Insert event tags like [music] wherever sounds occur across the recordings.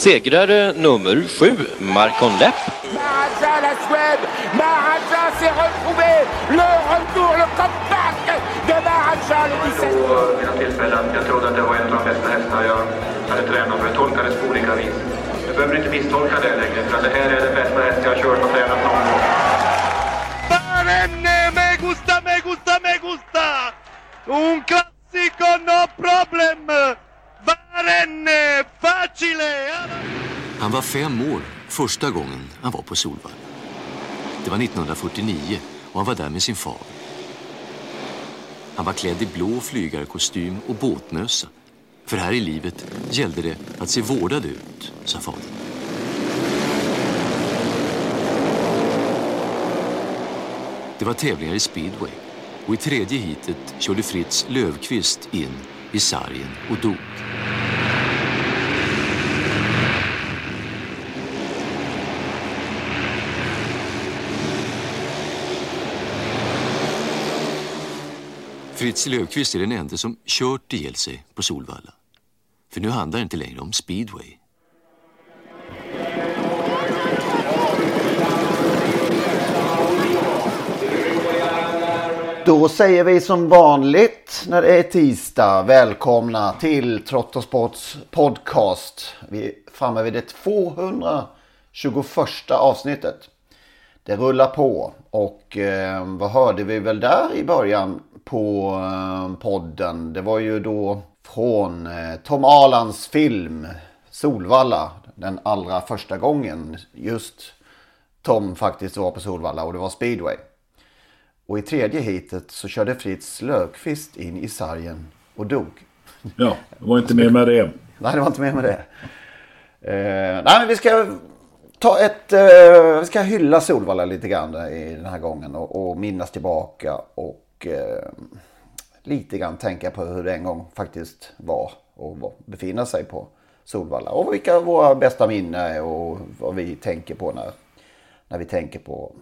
Segrare nummer sju, Marcon Lepp. La Suède. S'est retrouvé. Le retour, le comeback de le 17. Jag trodde att det var en av de bästa hästarna jag hade tränat för. jag tolkade Det på olika vis. Du behöver inte misstolka det längre, för att det här är den bästa häst jag har kört och tränat någon gång. Me gusta, me gusta, me gusta! Un classico, no problem! Barenne, facile! Han var fem år första gången han var på Solvalla. Det var 1949 och han var där med sin far. Han var klädd i blå flygarkostym och båtmössa. För här i livet gällde det att se vårdad ut, sa fadern. Det var tävlingar i speedway och i tredje hitet körde Fritz Lövqvist in i sargen och dog. Fritz Löfqvist är den enda som kört ihjäl sig på Solvalla. För nu handlar det inte längre om speedway. Då säger vi som vanligt när det är tisdag välkomna till Trottosports podcast. Vi är framme vid det 221 avsnittet. Det rullar på och eh, vad hörde vi väl där i början på eh, podden? Det var ju då från eh, Tom Alans film Solvalla den allra första gången just Tom faktiskt var på Solvalla och det var speedway. Och i tredje hitet så körde Fritz Löfqvist in i sargen och dog. Ja, det var inte mer med det. Nej, det var inte mer med det. Eh, nej, men vi ska ta ett... Eh, vi ska hylla Solvalla lite grann i den här gången och, och minnas tillbaka och eh, lite grann tänka på hur det en gång faktiskt var och befinna sig på Solvalla. Och vilka våra bästa minnen är och vad vi tänker på när, när vi tänker på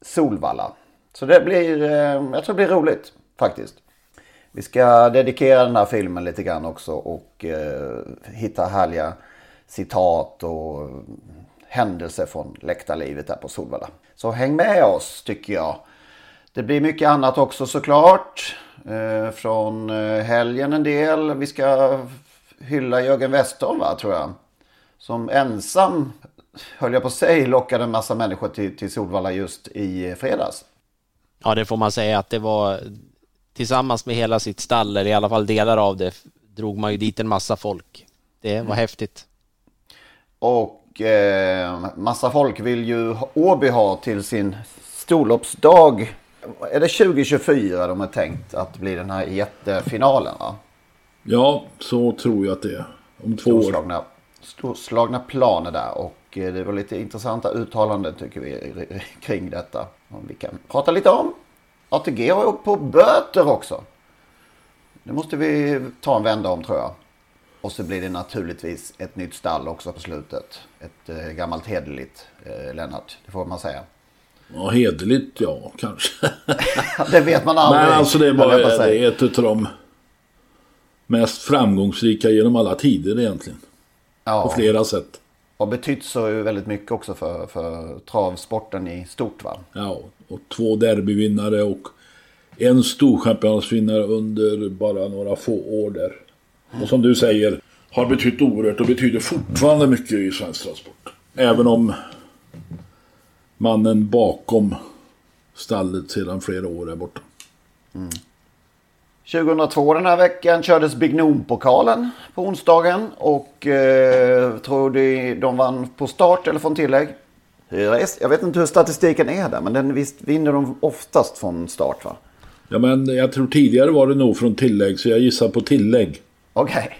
Solvalla. Så det blir, eh, jag tror det blir roligt faktiskt. Vi ska dedikera den här filmen lite grann också och eh, hitta härliga citat och händelser från läktarlivet där på Solvalla. Så häng med oss tycker jag. Det blir mycket annat också såklart. Eh, från eh, helgen en del. Vi ska hylla Jörgen Westholm va, tror jag. Som ensam, höll jag på att säga, lockade en massa människor till, till Solvalla just i fredags. Ja, det får man säga att det var tillsammans med hela sitt stall, eller i alla fall delar av det, drog man ju dit en massa folk. Det var mm. häftigt. Och eh, massa folk vill ju Åby ha till sin storloppsdag. Är det 2024 de har tänkt att bli den här jättefinalen? Va? Ja, så tror jag att det är. Om två storslagna, år. Storslagna planer där och eh, det var lite intressanta uttalanden tycker vi kring detta. Om vi kan prata lite om. ATG har åkt på böter också. Det måste vi ta en vända om tror jag. Och så blir det naturligtvis ett nytt stall också på slutet. Ett eh, gammalt hederligt eh, Lennart, det får man säga. Ja, hederligt ja, kanske. [laughs] det vet man aldrig. Nej, alltså det är bara det är ett av de mest framgångsrika genom alla tider egentligen. Ja. På flera sätt. Och betytt så väldigt mycket också för, för travsporten i stort va? Ja, och två derbyvinnare och en storchampionsvinnare under bara några få år där. Och som du säger, har betytt oerhört och betyder fortfarande mycket i svensk transport. Även om mannen bakom stallet sedan flera år är borta. 2002 den här veckan kördes Big Noom-pokalen på onsdagen. Och eh, tror du de vann på start eller från tillägg? Jag vet inte hur statistiken är där, men den visst vinner de oftast från start va? Ja men jag tror tidigare var det nog från tillägg så jag gissar på tillägg. Okej.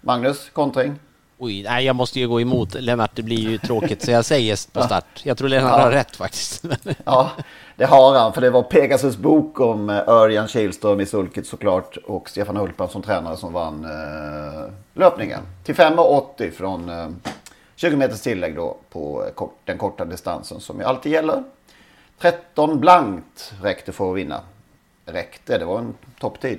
Magnus, kontring? Oj, nej jag måste ju gå emot Lennart, det blir ju tråkigt så jag säger på start. Jag tror Lennart Ja. har rätt faktiskt. [laughs] Ja, det har han. För det var Pegasus bok om eh, Örjan Kihlström i sulket såklart. Och Stefan Hultman som tränare som vann eh, löpningen. Till 5,80 från eh, 20 meters tillägg då på eh, kort, den korta distansen som ju alltid gäller. 13 blankt räckte för att vinna. Räckte, det var en topptid.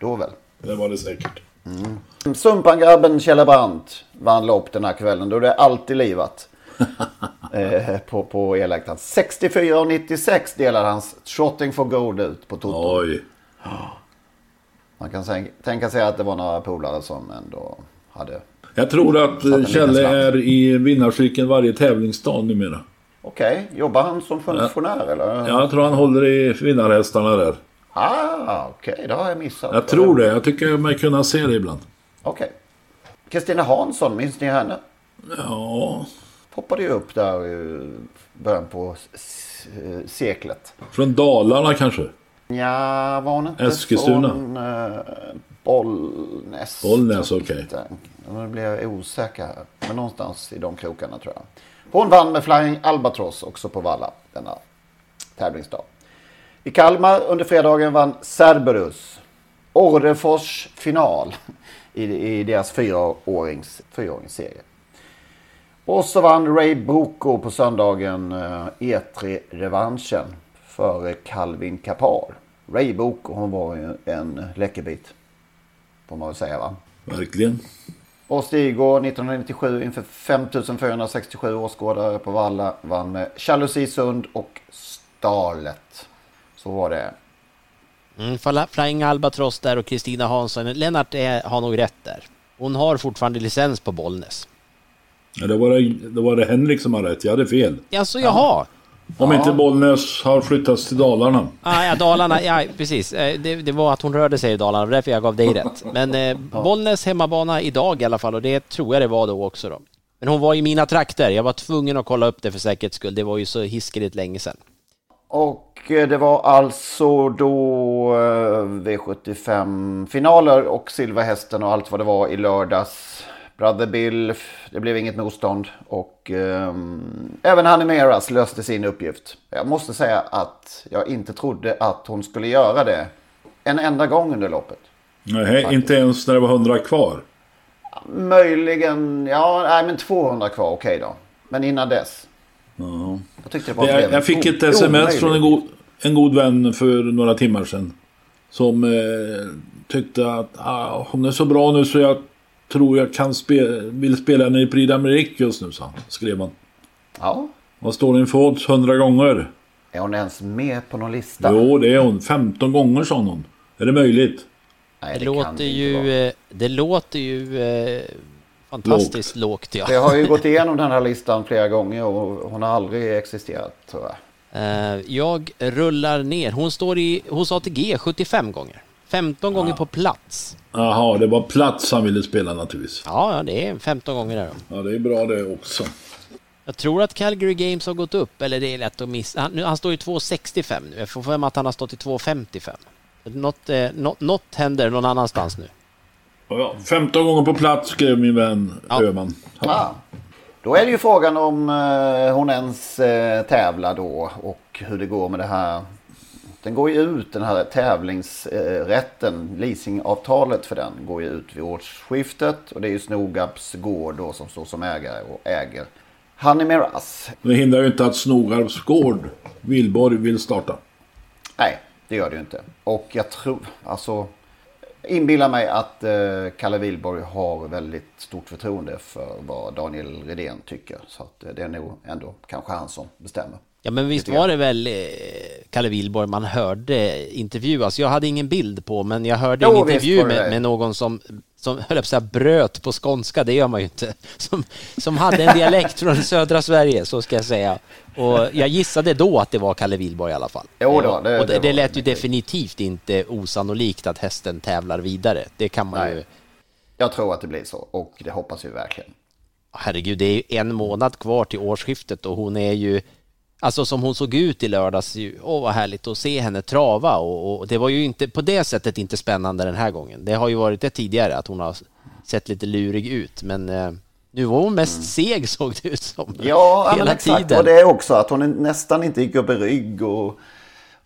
Då väl. Det var det säkert. Mm. Sumpan-grabben Kjelle Brandt vann lopp den här kvällen. Då är det alltid livat. [laughs] eh, på, på elläktaren. 64,96 delade hans Trotting for Gold ut på Toto. Oj. Man kan tänka, sig att det var några polare som ändå hade... Jag tror att Kjelle är i vinnarcykeln varje tävlingsdag numera. Okej, jobbar han som funktionär eller? Ja, Jag tror han håller i vinnarhästarna där. Ah, okej, det har jag missat. Jag tror det. Jag tycker mig kunna se det ibland. Okej. Kristina Hansson, minns ni henne? Ja. Poppade ju upp där i början på eh, seklet. Från Dalarna kanske? Ja, var hon inte Eskilstuna. från uh, Bollnäs? Bollnäs, okej. Nu blir jag osäker här. Men någonstans i de krokarna tror jag. Hon vann med Flying Albatross också på Valla denna tävlingsdag. I Kalmar under fredagen vann Cerberus Orrefors final i, i deras fyraårings, fyraåringsserie. Och så vann Ray Boko på söndagen eh, E3-revanschen före Calvin Kapar. Ray Boko, hon var ju en läckerbit. Får man väl säga va? Verkligen. Och Stigå 1997 inför 5467 åskådare på Valla vann med Jalusisund och Starlet. Så var det. Mm, Flying Albatross där och Kristina Hansson. Lennart är, har nog rätt där. Hon har fortfarande licens på Bollnäs. Ja, det, var det, det var det Henrik som hade rätt. Jag hade fel. Alltså jaha. Om Ja. inte Bollnäs har flyttats till Dalarna. Ah, ja, Dalarna, ja precis. Eh, Det, det var att hon rörde sig i Dalarna, det därför jag gav dig rätt. [laughs] Men eh, Bollnäs hemmabana idag i alla fall och det tror jag det var då också då. Men hon var i mina trakter, jag var tvungen att kolla upp det för säkerhets skull. Det var ju så hiskeligt länge sedan. Och det var alltså då eh, V75-finaler och Silverhästen och allt vad det var i lördags. Brother Bill, det blev inget motstånd. Och ehm, även Honey Meras löste sin uppgift. Jag måste säga att jag inte trodde att hon skulle göra det en enda gång under loppet. Nej, inte ens när det var 100 kvar. Möjligen, ja, nej men 200 kvar, okej då. Men innan dess. Ja. Jag tyckte det var Jag, jag fick ett sms från en god, en god vän för några timmar sedan. Som eh, tyckte att ah, hon är så bra nu så jag tror jag kan spe, vill spela henne i Prix d'Amérique just nu, så skrev han. Ja. Vad står den för odds 100 gånger? Är hon ens med på någon lista? Jo, det är hon. 15 gånger sa hon. Är det möjligt? Nej, Det, det kan låter ju, eh, det låter ju eh, fantastiskt lågt. ja. Jag har ju gått igenom den här listan flera gånger och hon har aldrig existerat tror jag. Eh, Jag rullar ner. Hon står i, hos ATG 75 gånger. 15 gånger på plats. Jaha, det var plats han ville spela naturligtvis. Ja, ja, det är 15 gånger där då. Ja, det är bra det också. Jag tror att Calgary Games har gått upp, eller det är lätt att missa. Han, nu, han står i 2,65 nu. Jag får för mig att han har stått i 2,55. Något, eh, något, något händer någon annanstans nu. Ja, 15 gånger på plats skrev min vän Öhman. Ja. Då är det ju frågan om eh, hon ens eh, tävlar då och hur det går med det här. Den går ju ut den här tävlingsrätten, leasingavtalet för den går ju ut vid årsskiftet och det är ju Snogabs gård då som står som ägare och äger Honey Miraz. Det hindrar ju inte att Snogarps gård, Vilborg, vill starta. Nej, det gör det ju inte. Och jag tror, alltså inbillar mig att eh, Kalle Wilborg har väldigt stort förtroende för vad Daniel Redén tycker. Så att, eh, det är nog ändå kanske han som bestämmer. Ja men visst var det väl eh, Kalle Wilborg man hörde intervjuas. Jag hade ingen bild på men jag hörde Jo, en intervju med, med någon som, som höll att säga bröt på skånska, det gör man ju inte. [laughs] Som, som hade en dialekt från södra Sverige, så ska jag säga. Och jag gissade då att det var Kalle Wilborg i alla fall. Jo då, det- och det, det lät ju definitivt inte osannolikt att hästen tävlar vidare. Det kan man Nej. ju... Jag tror att det blir så och det hoppas vi verkligen. Herregud, det är ju en månad kvar till årsskiftet och hon är ju... Alltså som hon såg ut i lördags, åh vad härligt att se henne trava och, och det var ju inte på det sättet inte spännande den här gången. Det har ju varit det tidigare att hon har sett lite lurig ut men eh, nu var hon mest seg [laughs] såg det ut som. Mm. Ja, ja men hela exakt. tiden. Och det är också att hon nästan inte gick upp i rygg och,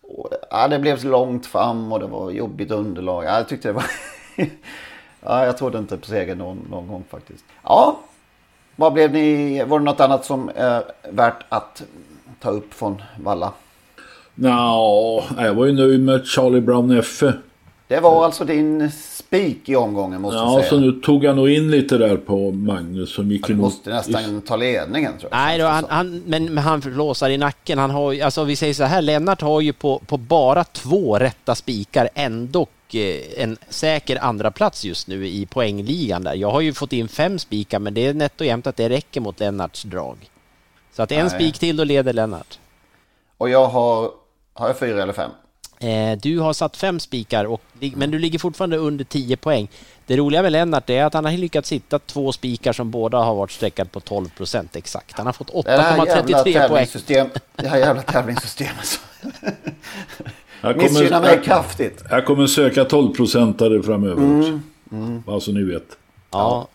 och ja, det blev så långt fram och det var jobbigt underlag. Ja, jag tyckte det var... [laughs] ja, jag trodde inte på seger någon, någon gång faktiskt. Ja, vad blev ni? Var det något annat som är värt att ta upp från Valla? Nå, jag var ju nöjd med Charlie Brown F. Det var alltså din spik i omgången måste jag Ja, säga. så nu tog jag nog in lite där på Magnus som gick emot. måste nästan ta ledningen tror jag. Nej, då, han, han, men, men han låsar i nacken. Han har, ju- alltså vi säger så här, Lennart har ju på, på bara två rätta spikar ändå eh, en säker andra plats just nu i poängligan där. Jag har ju fått in fem spikar, men det är nätt och jämnt att det räcker mot Lennarts drag. Så att en spik till, då leder Lennart. Och jag har, har jag fyra eller fem? Eh, du har satt fem spikar, och, men du ligger fortfarande under 10 poäng. Det roliga med Lennart är att han har lyckats hitta två spikar som båda har varit streckade på 12 procent exakt. Han har fått Det här jävla 8,33 poäng. det här jävla tävlingssystemet. så- Jag Missgynnar mig kraftigt. Jag kommer söka 12-procentare framöver Mm, också. mm. Bara så ni vet. Ja.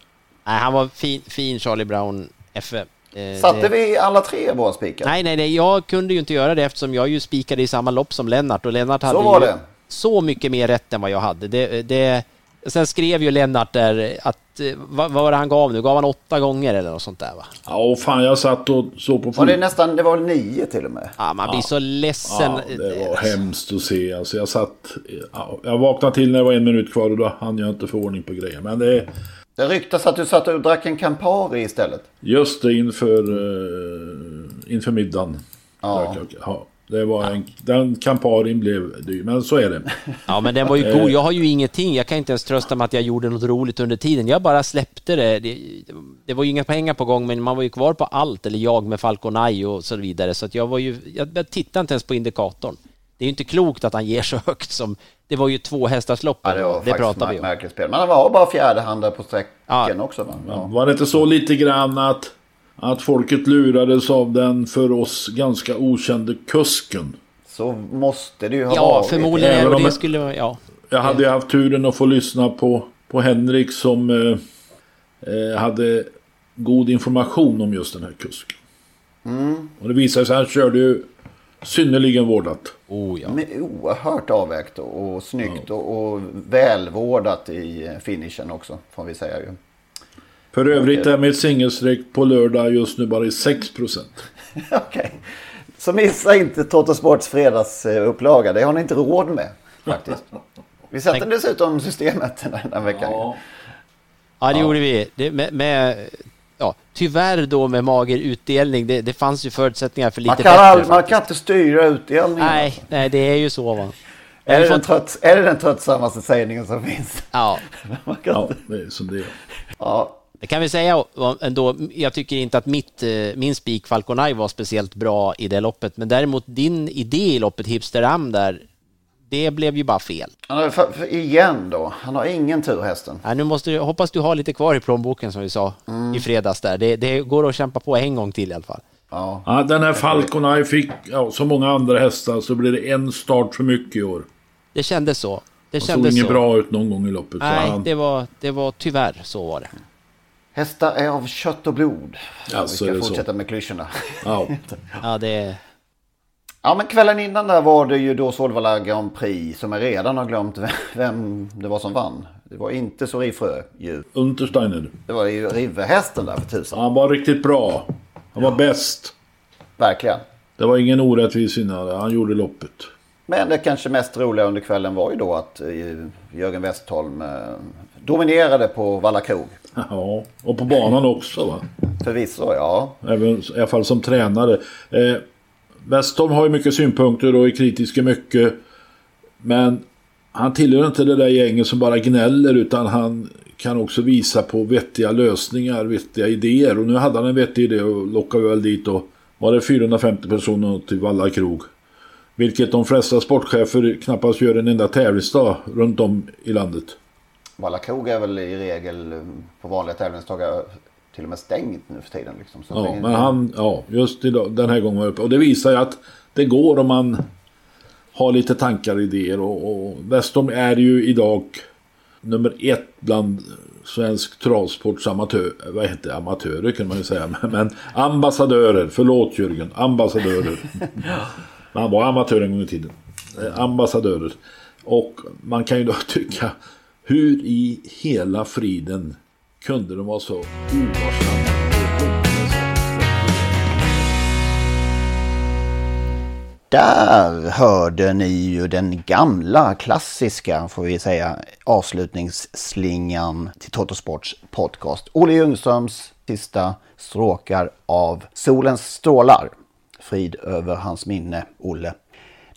Nej, han var fin, fin Charlie Brown FF. Eh, Satte det- vi alla tre våra spikar? Nej, nej, nej, jag kunde ju inte göra det eftersom jag ju spikade i samma lopp som Lennart och Lennart hade var ju det. så mycket mer rätt än vad jag hade. Det, det, sen skrev ju Lennart där att, eh, vad, vad var det han gav nu? Gav han åtta gånger eller något sånt där va? Ja, och fan jag satt och såg på Var det nästan, det var nio till och med? Ja, man blir så ledsen. Ja, det var hemskt att se. Alltså jag satt... Ja, jag vaknade till när det var en minut kvar och då hann jag inte få ordning på grejer. Men det... Det ryktas att du satt och drack en Campari istället. Just det, inför, uh, inför middagen. Ja. Ja. Ja, det var en, den Camparin blev dyr, men så är det. Ja, men den var ju Eh. god. Jag har ju ingenting. Jag kan inte ens trösta med att jag gjorde något roligt under tiden. Jag bara släppte det. Det, det var ju inga pengar på gång, men man var ju kvar på allt. Eller jag med Falconay och så vidare. Så att jag var ju... Jag, jag tittade inte ens på indikatorn. Det är ju inte klokt att han ger så högt som... Det var ju två hästarslopp. Ja, det var det pratar vi om. märkligt spel. Men det var bara fjärdehandare på sträckan också va? Ja. Var det inte så lite grann att, att folket lurades av den för oss ganska okände kusken? Så måste det ju ha Ja, varit. förmodligen. Även om det jag- skulle. Ja. Jag hade ju haft turen att få lyssna på, på Henrik som eh, eh, hade god information om just den här kusken. Mm. Och det visade sig att han körde ju synnerligen vårdat. Oh, ja. Men oerhört avvägt och, och snyggt och, och välvårdat i finishen också får vi säga ju. För övrigt är mitt singelstreck på lördag just nu bara i 6%. [laughs] Okej. Så missa inte Toto Sports fredagsupplaga. Det har ni inte råd med faktiskt. Vi sätter dessutom systemet den här veckan. Ja, det gjorde vi. Det, med, med, ja, tyvärr då med mager utdelning. Det, det fanns ju förutsättningar för lite Man kan, bättre. all, man kan inte styra utdelningen. Nej, nej, det är ju så va. Är det, fått- trötts, är det den tröttsammaste sägningen som finns? Ja. [laughs] Man kan Ja, inte- det är som det är. ja. Det kan vi säga ändå. Jag tycker inte att mitt, eh, min spik Falconay var speciellt bra i det loppet. Men däremot din idé i loppet Hipsteram där, det blev ju bara fel. Han har, för, för, igen då. Han har ingen tur hästen. Ja, nu måste du, hoppas du har lite kvar i plånboken som vi sa Mm. i fredags där. Det, det går att kämpa på en gång till i alla fall. Ja. Ja, den här Falconay fick, ja, som många andra hästar, så blev det en start för mycket i år. Det kändes så. Det Han såg kändes inget så. bra ut någon gång i loppet. Nej, han, det var, det var tyvärr så var det. Hästar är av kött och blod. Ja, vi så ska är det så. fortsätta med klyschorna. ja. [laughs] Ja, det... Ja, men kvällen innan där var det ju då Solvalla Grand Prix som jag redan har glömt vem, det var som vann. Det var inte Sori Frö ju. Untersteiner. Det var ju Riverhästen där för tusan. Han var riktigt bra. Han var bäst. Verkligen. Det var ingen orättvis vinnare. Han gjorde loppet. Men det kanske mest roliga under kvällen var ju då att eh, Jörgen Westholm eh, dominerade på Valla Krog. [laughs] Ja, och på banan också va? Förvisso, ja. Även, I alla fall som tränare. Eh, Westholm har ju mycket synpunkter och är kritisk i mycket. Men han tillhör inte det där gänget som bara gnäller utan han kan också visa på vettiga lösningar, vettiga idéer. Och nu hade han en vettig idé och lockade väl dit och var det 450 personer till Valla krog. Vilket de flesta sportchefer knappast gör en enda tävlingsdag runt om i landet. Valla krog är väl i regel eh, på vanliga tävlingsdagar till och med stängt nu för tiden. Liksom. Så ja, men han, ja, just idag, den här gången var uppe. Och det visar ju att det går om man har lite tankar och idéer. Och, och Westholm är ju idag nummer ett bland svensk travsports amatör, vad heter det? amatörer kan man ju säga. Men ambassadörer, förlåt Jörgen, ambassadörer. [laughs] Han var amatör en gång i tiden. Eh, ambassadörer. Och man kan ju då [laughs] tycka, hur i hela friden kunde de vara så ovarsamma? Där hörde ni ju den gamla klassiska, får vi säga, avslutningsslingan till Totosports podcast. Olle Ljungströms sista stråkar av Solens strålar. Frid över hans minne, Olle.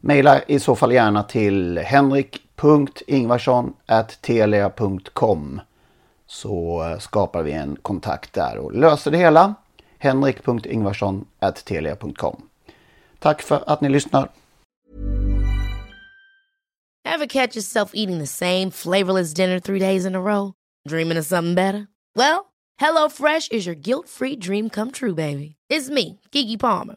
Maila i så fall gärna till henrik.ingvarsson.telia.com så eh, skapar vi en kontakt där och löser det hela. henrik.ingvarsson.telia.com Tack för att ni lyssnar. Have catch yourself eating the same flavorless dinner three days in a row? Dreaming of something better? Well, hello fresh is your guilt-free dream come true, baby. It's me, Gigi Palmer.